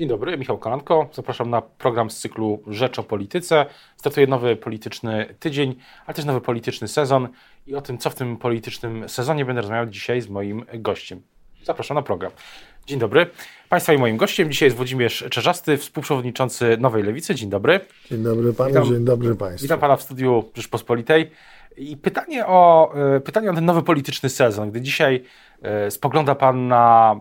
Dzień dobry, Michał Kolanko. Zapraszam na program z cyklu Rzecz o Polityce. Startuje nowy polityczny tydzień, ale też nowy polityczny sezon. I o tym, co w tym politycznym sezonie będę rozmawiał dzisiaj z moim gościem. Zapraszam na program. Dzień dobry. Państwa i moim gościem dzisiaj jest Włodzimierz Czerzasty, współprzewodniczący Nowej Lewicy. Dzień dobry. Dzień dobry panu, witam, dzień dobry państwu. Witam pana w studiu Rzeczpospolitej. I pytanie o, e, pytanie o ten nowy polityczny sezon. Gdy dzisiaj e, spogląda pan na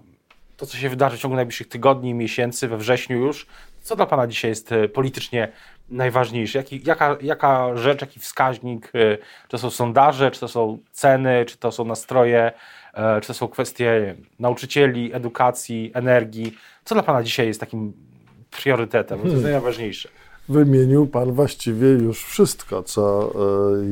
to, co się wydarzy w ciągu najbliższych tygodni, miesięcy, we wrześniu już, co dla Pana dzisiaj jest e, politycznie najważniejsze? Jaki, jaka, jaka rzecz, jaki wskaźnik? E, czy to są sondaże, czy to są ceny, czy to są nastroje, e, czy to są kwestie nauczycieli, edukacji, energii? Co dla Pana dzisiaj jest takim priorytetem? Co jest hmm. najważniejsze? Wymienił Pan właściwie już wszystko, co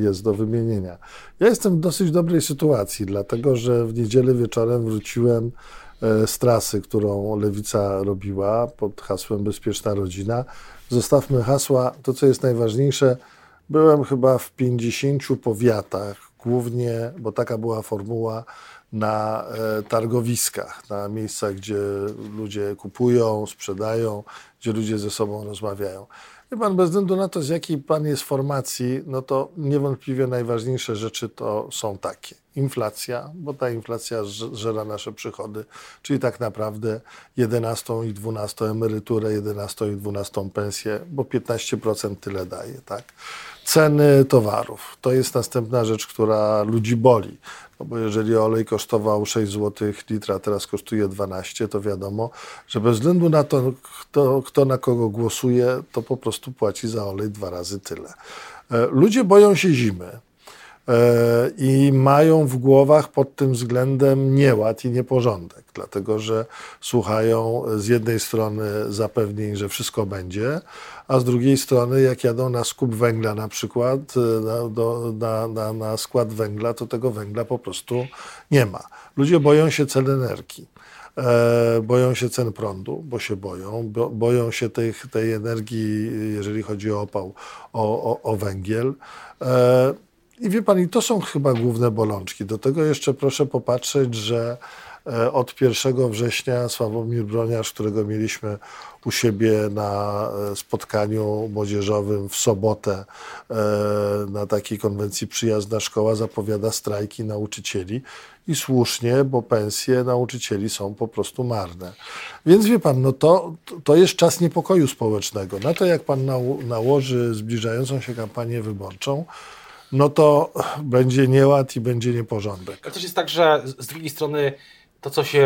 jest do wymienienia. Ja jestem w dosyć dobrej sytuacji, dlatego że w niedzielę wieczorem wróciłem z trasy, którą lewica robiła pod hasłem Bezpieczna Rodzina. Zostawmy hasła. To, co jest najważniejsze, byłem chyba w 50 powiatach, głównie, bo taka była formuła, na e, targowiskach, na miejscach, gdzie ludzie kupują, sprzedają, gdzie ludzie ze sobą rozmawiają. Wie pan, bez względu na to, z jakiej pan jest formacji, no to niewątpliwie najważniejsze rzeczy to są takie. Inflacja, bo ta inflacja żera nasze przychody, czyli tak naprawdę 11 i 12 emeryturę, 11 i 12 pensję, bo 15% tyle daje, tak? Ceny towarów. To jest następna rzecz, która ludzi boli. No bo jeżeli olej kosztował 6 zł litra, teraz kosztuje 12, to wiadomo, że bez względu na to, kto, kto na kogo głosuje, to po prostu płaci za olej dwa razy tyle. E, ludzie boją się zimy. E, i mają w głowach pod tym względem nieład i nieporządek, dlatego że słuchają z jednej strony zapewnień, że wszystko będzie, a z drugiej strony, jak jadą na skup węgla na przykład, e, na, do, na, na, na skład węgla, to tego węgla po prostu nie ma. Ludzie boją się cen energii. E, boją się cen prądu, bo się boją, bo, boją się tej, tej energii, jeżeli chodzi o opał, o, o, o węgiel. I wie pan, i to są chyba główne bolączki. Do tego jeszcze proszę popatrzeć, że e, od 1 września Sławomir Broniarz, którego mieliśmy u siebie na e, spotkaniu młodzieżowym w sobotę e, na takiej konwencji Przyjazna Szkoła, zapowiada strajki nauczycieli. I słusznie, bo pensje nauczycieli są po prostu marne. Więc wie pan, no to, to jest czas niepokoju społecznego. Na to, jak pan nałoży zbliżającą się kampanię wyborczą, no to będzie nieład i będzie nieporządek. Ale też jest tak, że z drugiej strony to, co się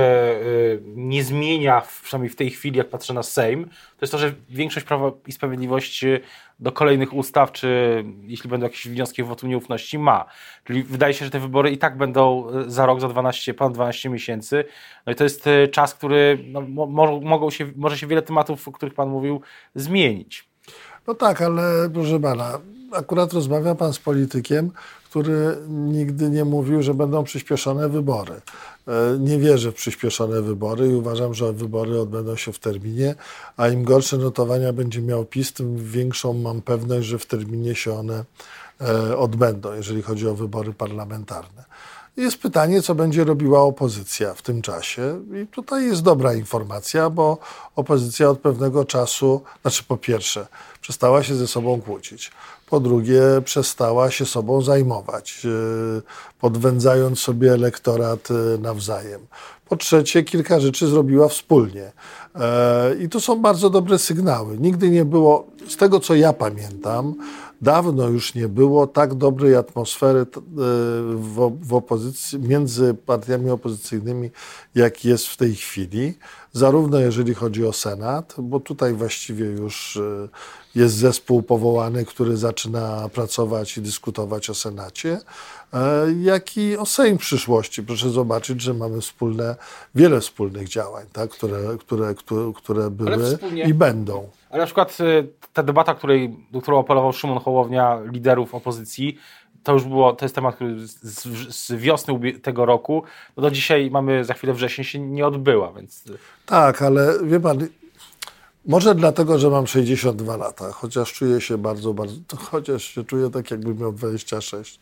y, nie zmienia, przynajmniej w tej chwili, jak patrzę na Sejm, to jest to, że większość Prawa i Sprawiedliwości do kolejnych ustaw, czy jeśli będą jakieś wnioski o wotum nieufności, ma. Czyli wydaje się, że te wybory i tak będą y, za rok, za 12, ponad 12 miesięcy. No i to jest y, czas, który no, mo mogą się, może się wiele tematów, o których Pan mówił, zmienić. No tak, ale proszę pana, akurat rozmawia pan z politykiem, który nigdy nie mówił, że będą przyspieszone wybory. E, nie wierzę w przyspieszone wybory i uważam, że wybory odbędą się w terminie, a im gorsze notowania będzie miał PiS, tym większą mam pewność, że w terminie się one e, odbędą, jeżeli chodzi o wybory parlamentarne. Jest pytanie, co będzie robiła opozycja w tym czasie. I tutaj jest dobra informacja, bo opozycja od pewnego czasu, znaczy po pierwsze, przestała się ze sobą kłócić. Po drugie, przestała się sobą zajmować, e, podwędzając sobie elektorat e, nawzajem. Po trzecie, kilka rzeczy zrobiła wspólnie. E, I to są bardzo dobre sygnały. Nigdy nie było, z tego co ja pamiętam, dawno już nie było tak dobrej atmosfery w, w opozycji, między partiami opozycyjnymi, jak jest w tej chwili. Zarówno jeżeli chodzi o Senat, bo tutaj właściwie już jest zespół powołany, który zaczyna pracować i dyskutować o Senacie, e, jak i o Sejm przyszłości. Proszę zobaczyć, że mamy wspólne, wiele wspólnych działań, tak, które, które, które, które były i będą. Ale na przykład e, ta debata, której, do którą apelował Szymon Hołownia, liderów opozycji, to już było, to jest temat, który z, z, wiosny tego roku, no do dzisiaj mamy, za chwilę wrzesień się nie odbyła, więc... Tak, ale wie pan, może dlatego, że mam 62 lata, chociaż czuję się bardzo, bardzo, chociaż się czuję tak, jakbym miał 26.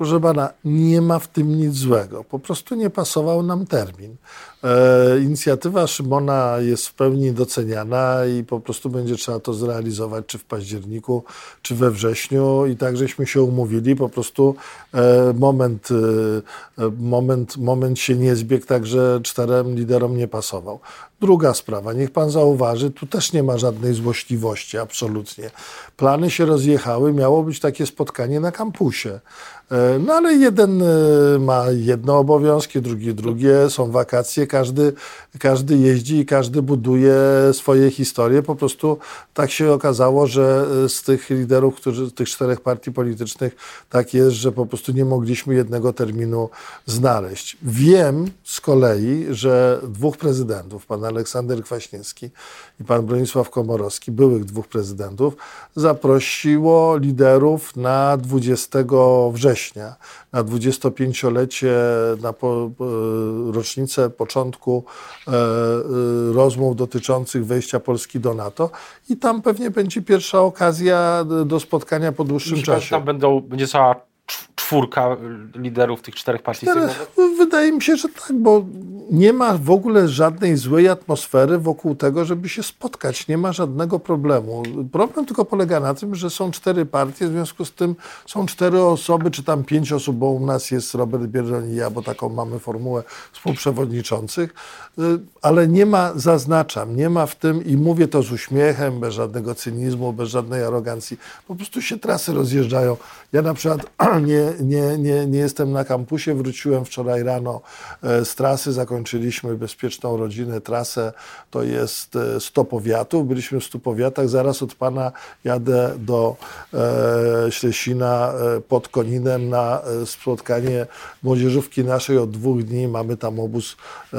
Proszę pana, nie ma w tym nic złego. Po prostu nie pasował nam termin. E, inicjatywa Szymona jest w pełni doceniana i po prostu będzie trzeba to zrealizować czy w październiku, czy we wrześniu i tak żeśmy się umówili. Po prostu e, moment, e, moment, moment się nie zbiegł, także czterem liderom nie pasował. Druga sprawa, niech pan zauważy, tu też nie ma żadnej złośliwości, absolutnie. Plany się rozjechały, miało być takie spotkanie na kampusie. E, no ale jeden e, ma jedno obowiązki, drugi drugie, są wakacje, każdy, każdy jeździ i każdy buduje swoje historie. Po prostu tak się okazało, że e, z tych liderów, którzy, tych czterech partii politycznych, tak jest, że po prostu nie mogliśmy jednego terminu znaleźć. Wiem z kolei, że dwóch prezydentów, pan Aleksander Kwaśniewski i pan Bronisław Komorowski, byłych dwóch prezydentów, zaprosiło liderów na 20 września, na 25-lecie, na po, rocznicę początku e, e, rozmów dotyczących wejścia Polski do NATO i tam pewnie będzie pierwsza okazja do spotkania po dłuższym Myślę, czasie. Tam będą, będzie cała czwórka liderów tych czterech partii? Wydaje mi się, że tak, bo nie ma w ogóle żadnej złej atmosfery wokół tego, żeby się spotkać. Nie ma żadnego problemu. Problem tylko polega na tym, że są cztery partie, w związku z tym są cztery osoby, czy tam pięć osób, bo u nas jest Robert Biedroń i ja, bo taką mamy formułę współprzewodniczących, y, ale nie ma, zaznaczam, nie ma w tym, i mówię to z uśmiechem, bez żadnego cynizmu, bez żadnej arogancji, po prostu się trasy rozjeżdżają. Ja na przykład nie, nie, nie, nie jestem na kampusie, wróciłem wczoraj rano e, z trasy, zakończyliśmy bezpieczną rodzinę, trasę, to jest 100 e, powiatów, byliśmy w 100 powiatach, zaraz od Pana jadę do e, Ślesina e, pod Koninem na spotkanie młodzieżówki naszej. Od dwóch dni, mamy tam obóz e,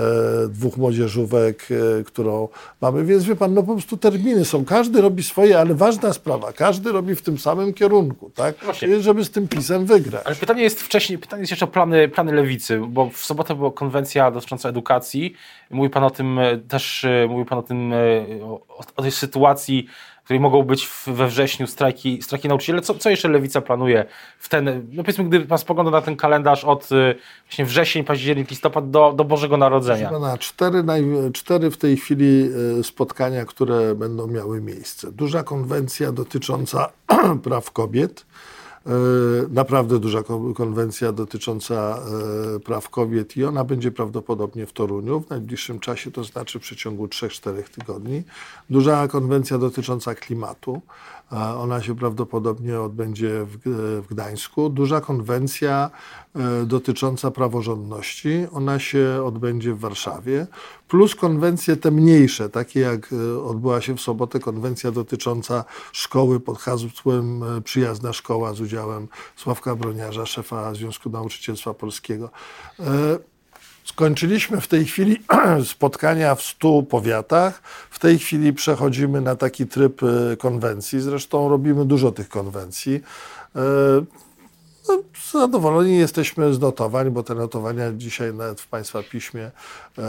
dwóch młodzieżówek, e, którą mamy, więc wie Pan, no po prostu terminy są, każdy robi swoje, ale ważna sprawa, każdy robi w tym samym kierunku, tak, Właśnie. żeby z tym PiSem wygrać. Ale pytanie jest wcześniej, pytanie jest jeszcze o plany, plany lewicy, bo w sobotę była konwencja dotycząca edukacji. Mówi pan o tym e, też, e, mówi pan o tym, e, o, o tej sytuacji, w której mogą być we wrześniu strajki, strajki nauczycieli. Co, co jeszcze lewica planuje w ten, no powiedzmy, gdy pan spogląda na ten kalendarz od właśnie wrzesień, październik, listopad do, do Bożego Narodzenia? Pana, cztery, naj, cztery w tej chwili spotkania, które będą miały miejsce. Duża konwencja dotycząca praw kobiet, naprawdę duża konwencja dotycząca e, praw kobiet i ona będzie prawdopodobnie w Toruniu w najbliższym czasie, to znaczy w przeciągu 3-4 tygodni. Duża konwencja dotycząca klimatu. Ona się prawdopodobnie odbędzie w, Gdańsku. Duża konwencja e, dotycząca praworządności, ona się odbędzie w Warszawie. Plus konwencje te mniejsze, takie jak e, odbyła się w sobotę konwencja dotycząca szkoły pod hasłem e, Przyjazna Szkoła z udziałem Sławka Broniarza, szefa Związku Nauczycielstwa Polskiego. Skończyliśmy w tej chwili spotkania w stu powiatach. W tej chwili przechodzimy na taki tryb e, konwencji. Zresztą robimy dużo tych konwencji. E, no, zadowoleni jesteśmy z notowań, bo te notowania dzisiaj nawet w Państwa piśmie e,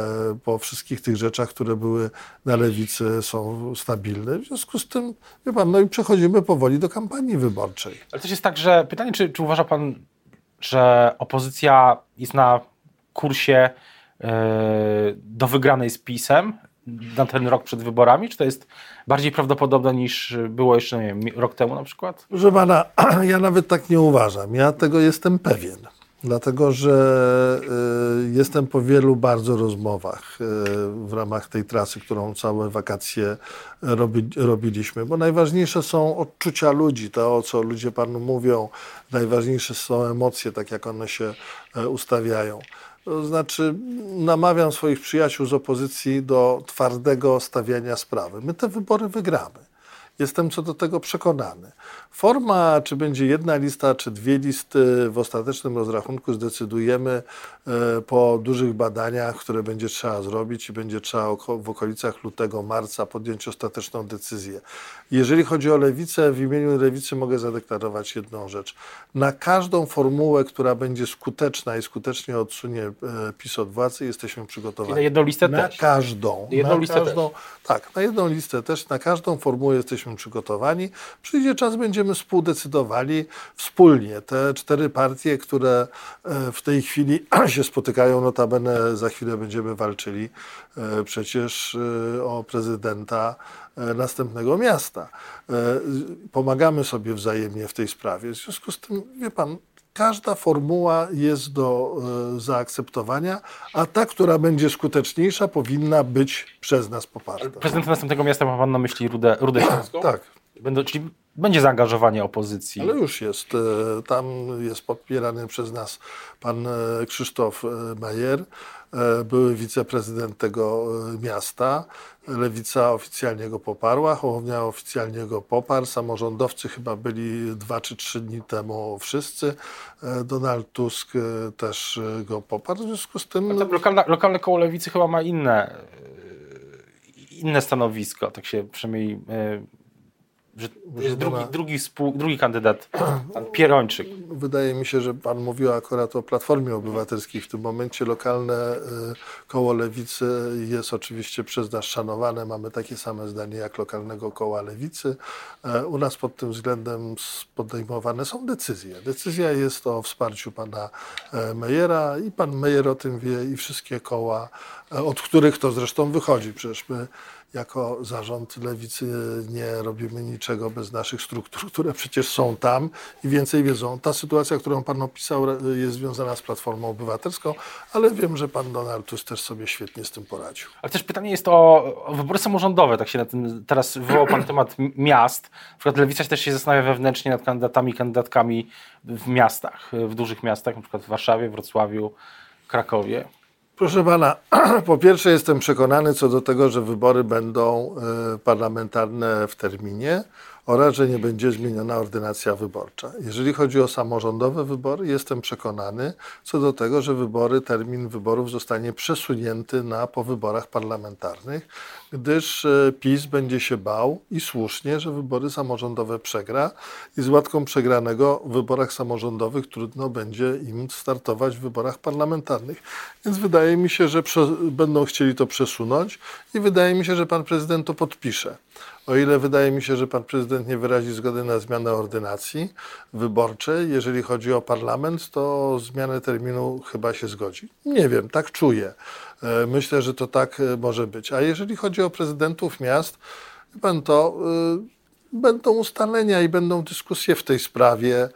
po wszystkich tych rzeczach, które były na lewicy są stabilne. W związku z tym, wie Pan, no i przechodzimy powoli do kampanii wyborczej. Ale też jest tak, że pytanie, czy, czy uważa Pan, że opozycja jest na kursie e, do wygranej z PiSem na ten rok przed wyborami? Czy to jest bardziej prawdopodobne niż było jeszcze nie wiem, rok temu na przykład? Proszę pana, ja nawet tak nie uważam. Ja tego jestem pewien. Dlatego, że y, jestem po wielu bardzo rozmowach y, w ramach tej trasy, którą całe wakacje robi, robiliśmy, bo najważniejsze są odczucia ludzi, to o co ludzie panu mówią, najważniejsze są emocje, tak jak one się e, ustawiają. To znaczy, namawiam swoich przyjaciół z opozycji do twardego stawiania sprawy. My te wybory wygramy. Jestem co do tego przekonany. Forma, czy będzie jedna lista, czy dwie listy, w ostatecznym rozrachunku zdecydujemy e, po dużych badaniach, które będzie trzeba zrobić i będzie trzeba w okolicach lutego, marca podjąć ostateczną decyzję. Jeżeli chodzi o lewicę, w imieniu lewicy mogę zadeklarować jedną rzecz. Na każdą formułę, która będzie skuteczna i skutecznie odsunie e, PiS od władzy, jesteśmy przygotowani. Na jedną listę na też? Każdą, jedną na listę każdą. też. Tak, na jedną listę też, na każdą formułę jesteśmy jesteśmy przygotowani. Przyjdzie czas, będziemy współdecydowali wspólnie. Te cztery partie, które e, w tej chwili się spotykają, notabene za chwilę będziemy walczyli e, przecież e, o prezydenta następnego miasta. Pomagamy sobie wzajemnie w tej sprawie. W związku z tym, wie pan, każda formuła jest do e, zaakceptowania, a ta, która będzie skuteczniejsza, powinna być przez nas poparta. Prezydent następnego miasta ma pan na myśli Rudę, Rudę Śląską? Tak. Będą, czyli będzie zaangażowanie opozycji. Ale już jest. E, tam jest popierany przez nas pan e, Krzysztof Majer, były wiceprezydent tego miasta. Lewica oficjalnie go poparła, Hołownia oficjalnie go poparł, samorządowcy chyba byli dwa czy trzy dni temu wszyscy, e, Donald Tusk e, też e, go poparł, w związku z tym... Lokalne, lokalne koło Lewicy chyba ma inne, inne stanowisko, tak się przynajmniej że jest drugi, drugi, współ, drugi kandydat, pan Pierończyk. Wydaje mi się, że pan mówił akurat o Platformie Obywatelskiej. W tym momencie lokalne y, koło Lewicy jest oczywiście przez nas szanowane. Mamy takie same zdanie jak lokalnego koła Lewicy. E, u nas pod tym względem podejmowane są decyzje. Decyzja jest o wsparciu pana e, Mejera i pan Mejer o tym wie i wszystkie koła, od których to zresztą wychodzi. Przecież my jako zarząd lewicy nie robimy niczego bez naszych struktur, które przecież są tam i więcej wiedzą. Ta sytuacja, którą pan opisał, jest związana z Platformą Obywatelską, ale wiem, że pan Donald Tusk też sobie świetnie z tym poradził. Ale też pytanie jest o, o wybory samorządowe. Tak się na tym, teraz wywołał pan temat miast. Na przykład lewica też się zastanawia wewnętrznie nad kandydatami, kandydatkami w miastach, w dużych miastach, na przykład w Warszawie, Wrocławiu, Krakowie. Proszę pana, po pierwsze jestem przekonany co do tego, że wybory będą e, parlamentarne w terminie oraz, że nie będzie zmieniona ordynacja wyborcza. Jeżeli chodzi o samorządowe wybory, jestem przekonany co do tego, że wybory, termin wyborów zostanie przesunięty na po wyborach parlamentarnych, gdyż e, PiS będzie się bał i słusznie, że wybory samorządowe przegra i z łatką przegranego w wyborach samorządowych trudno będzie im startować w wyborach parlamentarnych. Więc wydaje mi się, że będą chcieli to przesunąć i wydaje mi się, że pan prezydent to podpisze. O ile wydaje mi się, że pan prezydent nie wyrazi zgody na zmianę ordynacji wyborczej, jeżeli chodzi o parlament, to zmianę terminu chyba się zgodzi. Nie wiem, tak czuję. E, myślę, że to tak e, może być. A jeżeli chodzi o prezydentów miast, pan to e, będą ustalenia i będą dyskusje w tej sprawie,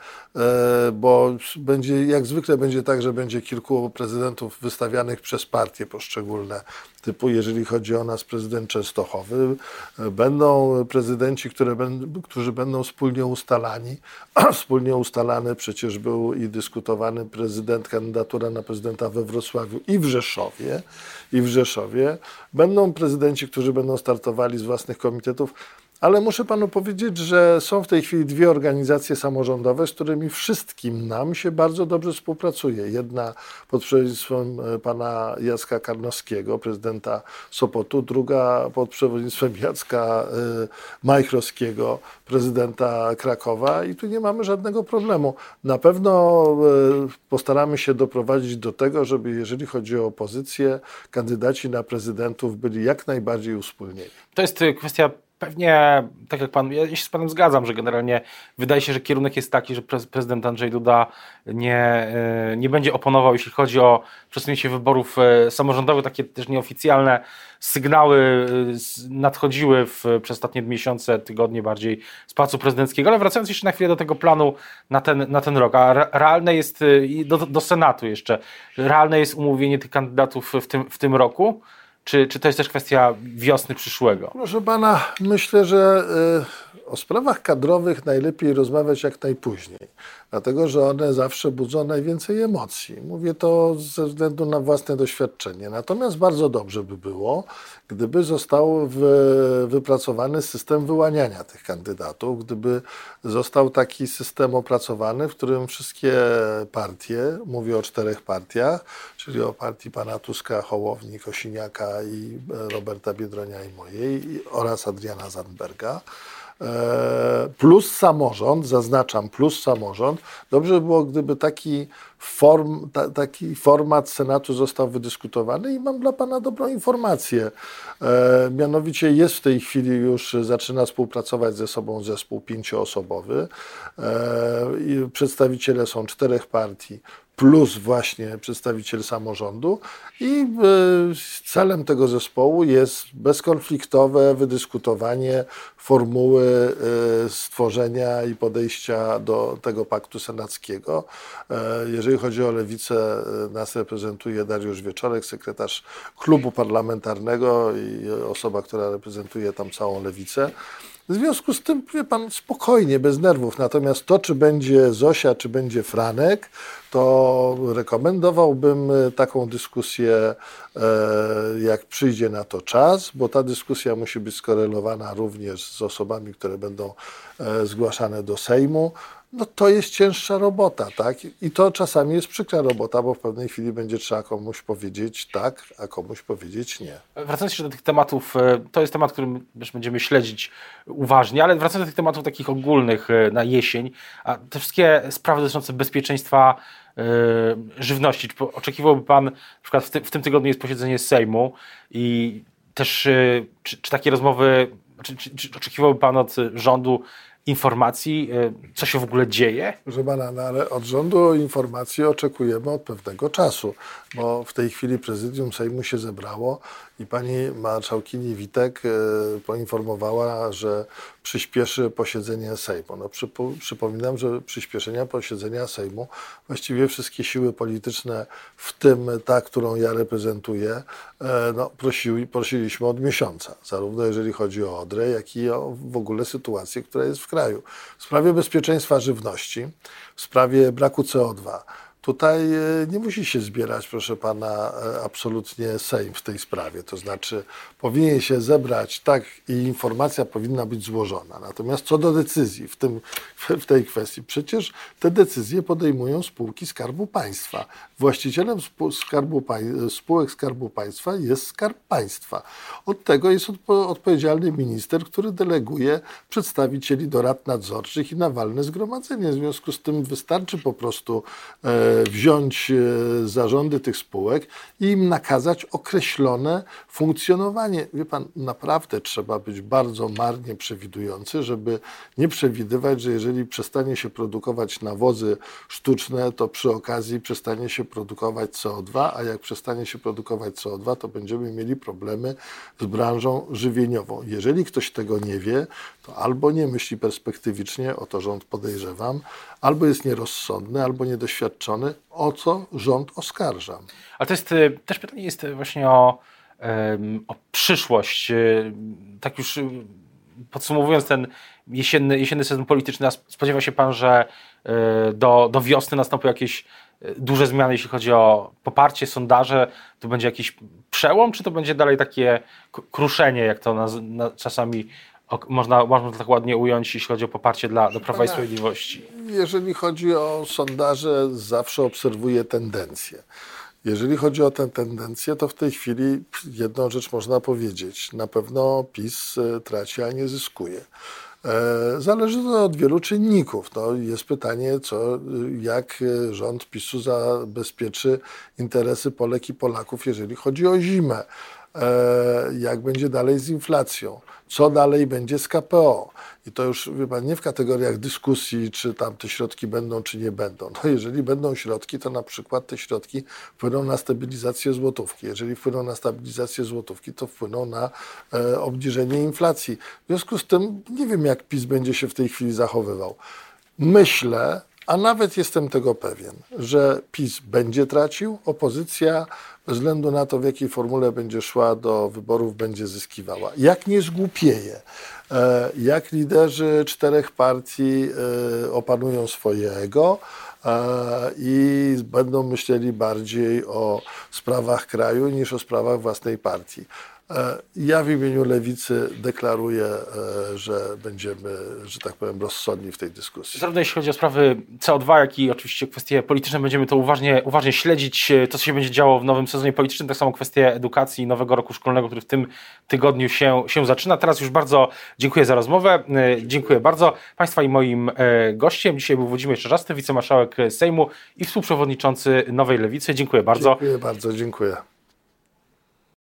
bo będzie, jak zwykle będzie tak, że będzie kilku prezydentów wystawianych przez partie poszczególne, typu jeżeli chodzi o nas prezydent Częstochowy, będą prezydenci, które, którzy będą wspólnie ustalani, wspólnie ustalany przecież był i dyskutowany prezydent, kandydatura na prezydenta we Wrocławiu i w Rzeszowie, i w Rzeszowie, będą prezydenci, którzy będą startowali z własnych komitetów, ale muszę panu powiedzieć, że są w tej chwili dwie organizacje samorządowe, z którymi wszystkim nam się bardzo dobrze współpracuje. Jedna pod przewodnictwem e, pana Jacka Karnowskiego, prezydenta Sopotu, druga pod przewodnictwem Jacka e, Majchrowskiego, prezydenta Krakowa i tu nie mamy żadnego problemu. Na pewno e, postaramy się doprowadzić do tego, żeby jeżeli chodzi o opozycję, kandydaci na prezydentów byli jak najbardziej uspólnieni. To jest kwestia Pewnie, tak jak pan, ja się z panem zgadzam, że generalnie wydaje się, że kierunek jest taki, że prezydent Andrzej Duda nie, e, nie będzie oponował, jeśli chodzi o przesunięcie wyborów e, samorządowych. Takie też nieoficjalne sygnały e, nadchodziły w, przez ostatnie miesiące, tygodnie bardziej z Pałacu Prezydenckiego. Ale wracając jeszcze na chwilę do tego planu na ten, na ten rok, a realne jest, do, do Senatu jeszcze, realne jest umówienie tych kandydatów w tym, w tym roku. Czy, czy to jest też kwestia wiosny przyszłego? Proszę pana, myślę, że y, o sprawach kadrowych najlepiej rozmawiać jak najpóźniej, dlatego że one zawsze budzą najwięcej emocji. Mówię to ze względu na własne doświadczenie. Natomiast bardzo dobrze by było, gdyby został wypracowany system wyłaniania tych kandydatów, gdyby został taki system opracowany, w którym wszystkie partie, mówię o czterech partiach, czyli o partii pana Tuska, Hołowni, Kosiniaka i Roberta Biedronia i mojej oraz Adriana Zandberga, plus samorząd, zaznaczam, plus samorząd. Dobrze by było, gdyby taki, form, ta, taki format Senatu został wydyskutowany i mam dla Pana dobrą informację. E, mianowicie jest w tej chwili już, zaczyna współpracować ze sobą zespół pięcioosobowy. E, przedstawiciele są czterech partii plus właśnie przedstawiciel samorządu i e, celem tego zespołu jest bezkonfliktowe wydyskutowanie formuły e, stworzenia i podejścia do tego paktu senackiego. E, jeżeli chodzi o lewicę, nas reprezentuje Dariusz Wieczorek, sekretarz klubu parlamentarnego i osoba, która reprezentuje tam całą lewicę. W związku z tym, wie pan, spokojnie, bez nerwów. Natomiast to, czy będzie Zosia, czy będzie Franek, to rekomendowałbym e, taką dyskusję, e, jak przyjdzie na to czas, bo ta dyskusja musi być skorelowana również z osobami, które będą e, zgłaszane do Sejmu no to jest cięższa robota, tak? I to czasami jest przykra robota, bo w pewnej chwili będzie trzeba komuś powiedzieć tak, a komuś powiedzieć nie. Wracając jeszcze do tych tematów, e, to jest temat, który też będziemy śledzić uważnie, ale wracając do tych tematów takich ogólnych e, na jesień, a te wszystkie sprawy dotyczące bezpieczeństwa yy, żywności, czy oczekiwałby Pan, na przykład w, ty, w tym tygodniu jest posiedzenie Sejmu i też czy, czy, takie rozmowy, czy, czy, czy oczekiwałby Pan od rządu informacji, e, co się w ogóle dzieje? Proszę pana, no ale od rządu informacji oczekujemy od pewnego czasu, bo w tej chwili prezydium Sejmu się zebrało i pani marszałkini Witek e, poinformowała, że przyspieszy posiedzenie Sejmu. No, przypominam, że przyspieszenia posiedzenia Sejmu właściwie wszystkie siły polityczne, w tym ta, którą ja reprezentuję, e, no, prosiły, prosiliśmy od miesiąca, zarówno jeżeli chodzi o Odrę, jak i o w ogóle sytuację, która jest w kraju. W sprawie bezpieczeństwa żywności, w sprawie braku CO2, Tutaj e, nie musi się zbierać, proszę pana, e, absolutnie Sejm w tej sprawie. To znaczy, powinien się zebrać tak i informacja powinna być złożona. Natomiast co do decyzji w, tym, w tej kwestii, przecież te decyzje podejmują spółki Skarbu Państwa. Właścicielem skarbu, spółek Skarbu Państwa jest Skarb Państwa. Od tego jest odpo odpowiedzialny minister, który deleguje przedstawicieli do rad nadzorczych i na walne zgromadzenie. W związku z tym wystarczy po prostu e, wziąć e, zarządy tych spółek i im nakazać określone funkcjonowanie. Wie pan, naprawdę trzeba być bardzo marnie przewidujący, żeby nie przewidywać, że jeżeli przestanie się produkować nawozy sztuczne, to przy okazji przestanie się produkować CO2, a jak przestanie się produkować CO2, to będziemy mieli problemy z branżą żywieniową. Jeżeli ktoś tego nie wie, to albo nie myśli perspektywicznie, o to rząd podejrzewam, albo jest nierozsądny, albo niedoświadczony, o co rząd oskarżam. Ale to jest y, też pytanie jest właśnie o, o przyszłość. Y, tak już podsumowując ten jesienny, jesienny sezon polityczny, spodziewa się Pan, że do, do wiosny nastąpią jakieś duże zmiany, jeśli chodzi o poparcie, sondaże, to będzie jakiś przełom, czy to będzie dalej takie kruszenie, jak to na, na, czasami można, można to tak ładnie ująć, jeśli chodzi o poparcie dla, do Prawa i Sprawiedliwości? Jeżeli chodzi o sondaże, zawsze obserwuję tendencje. Jeżeli chodzi o tę tendencję, to w tej chwili jedną rzecz można powiedzieć. Na pewno PiS e, traci, a nie zyskuje. E, zależy to od wielu czynników. No, jest pytanie, co, jak rząd PiSu zabezpieczy interesy Polek i Polaków, jeżeli chodzi o zimę. E, jak będzie dalej z inflacją, co dalej będzie z KPO. I to już, wie pan, nie w kategoriach dyskusji, czy tam te środki będą, czy nie będą. No jeżeli będą środki, to na przykład te środki wpłyną na stabilizację złotówki. Jeżeli wpłyną na stabilizację złotówki, to wpłyną na e, obniżenie inflacji. W związku z tym nie wiem, jak PiS będzie się w tej chwili zachowywał. Myślę, a nawet jestem tego pewien, że PiS będzie tracił, opozycja bez względu na to, w jakiej formule będzie szła do wyborów, będzie zyskiwała. Jak nie zgłupieje, e, jak liderzy czterech partii e, opanują swoje ego e, i będą myśleli bardziej o sprawach kraju niż o sprawach własnej partii. E, Ja w imieniu Lewicy deklaruję, e, że będziemy, że tak powiem, rozsądni w tej dyskusji. Zarówno jeśli chodzi o sprawy CO2, jak i oczywiście kwestie polityczne, będziemy to uważnie, uważnie śledzić, e, to co się będzie działo w nowym sezonie politycznym, tak samo kwestie edukacji i nowego roku szkolnego, który w tym tygodniu się, się zaczyna. Teraz już bardzo dziękuję za rozmowę. Dziękuję bardzo. Państwa i moim gościem dzisiaj był Włodzimierz Czarzasty, wicemarszałek Sejmu i współprzewodniczący Nowej Lewicy. Dziękuję bardzo. Dziękuję bardzo, dziękuję.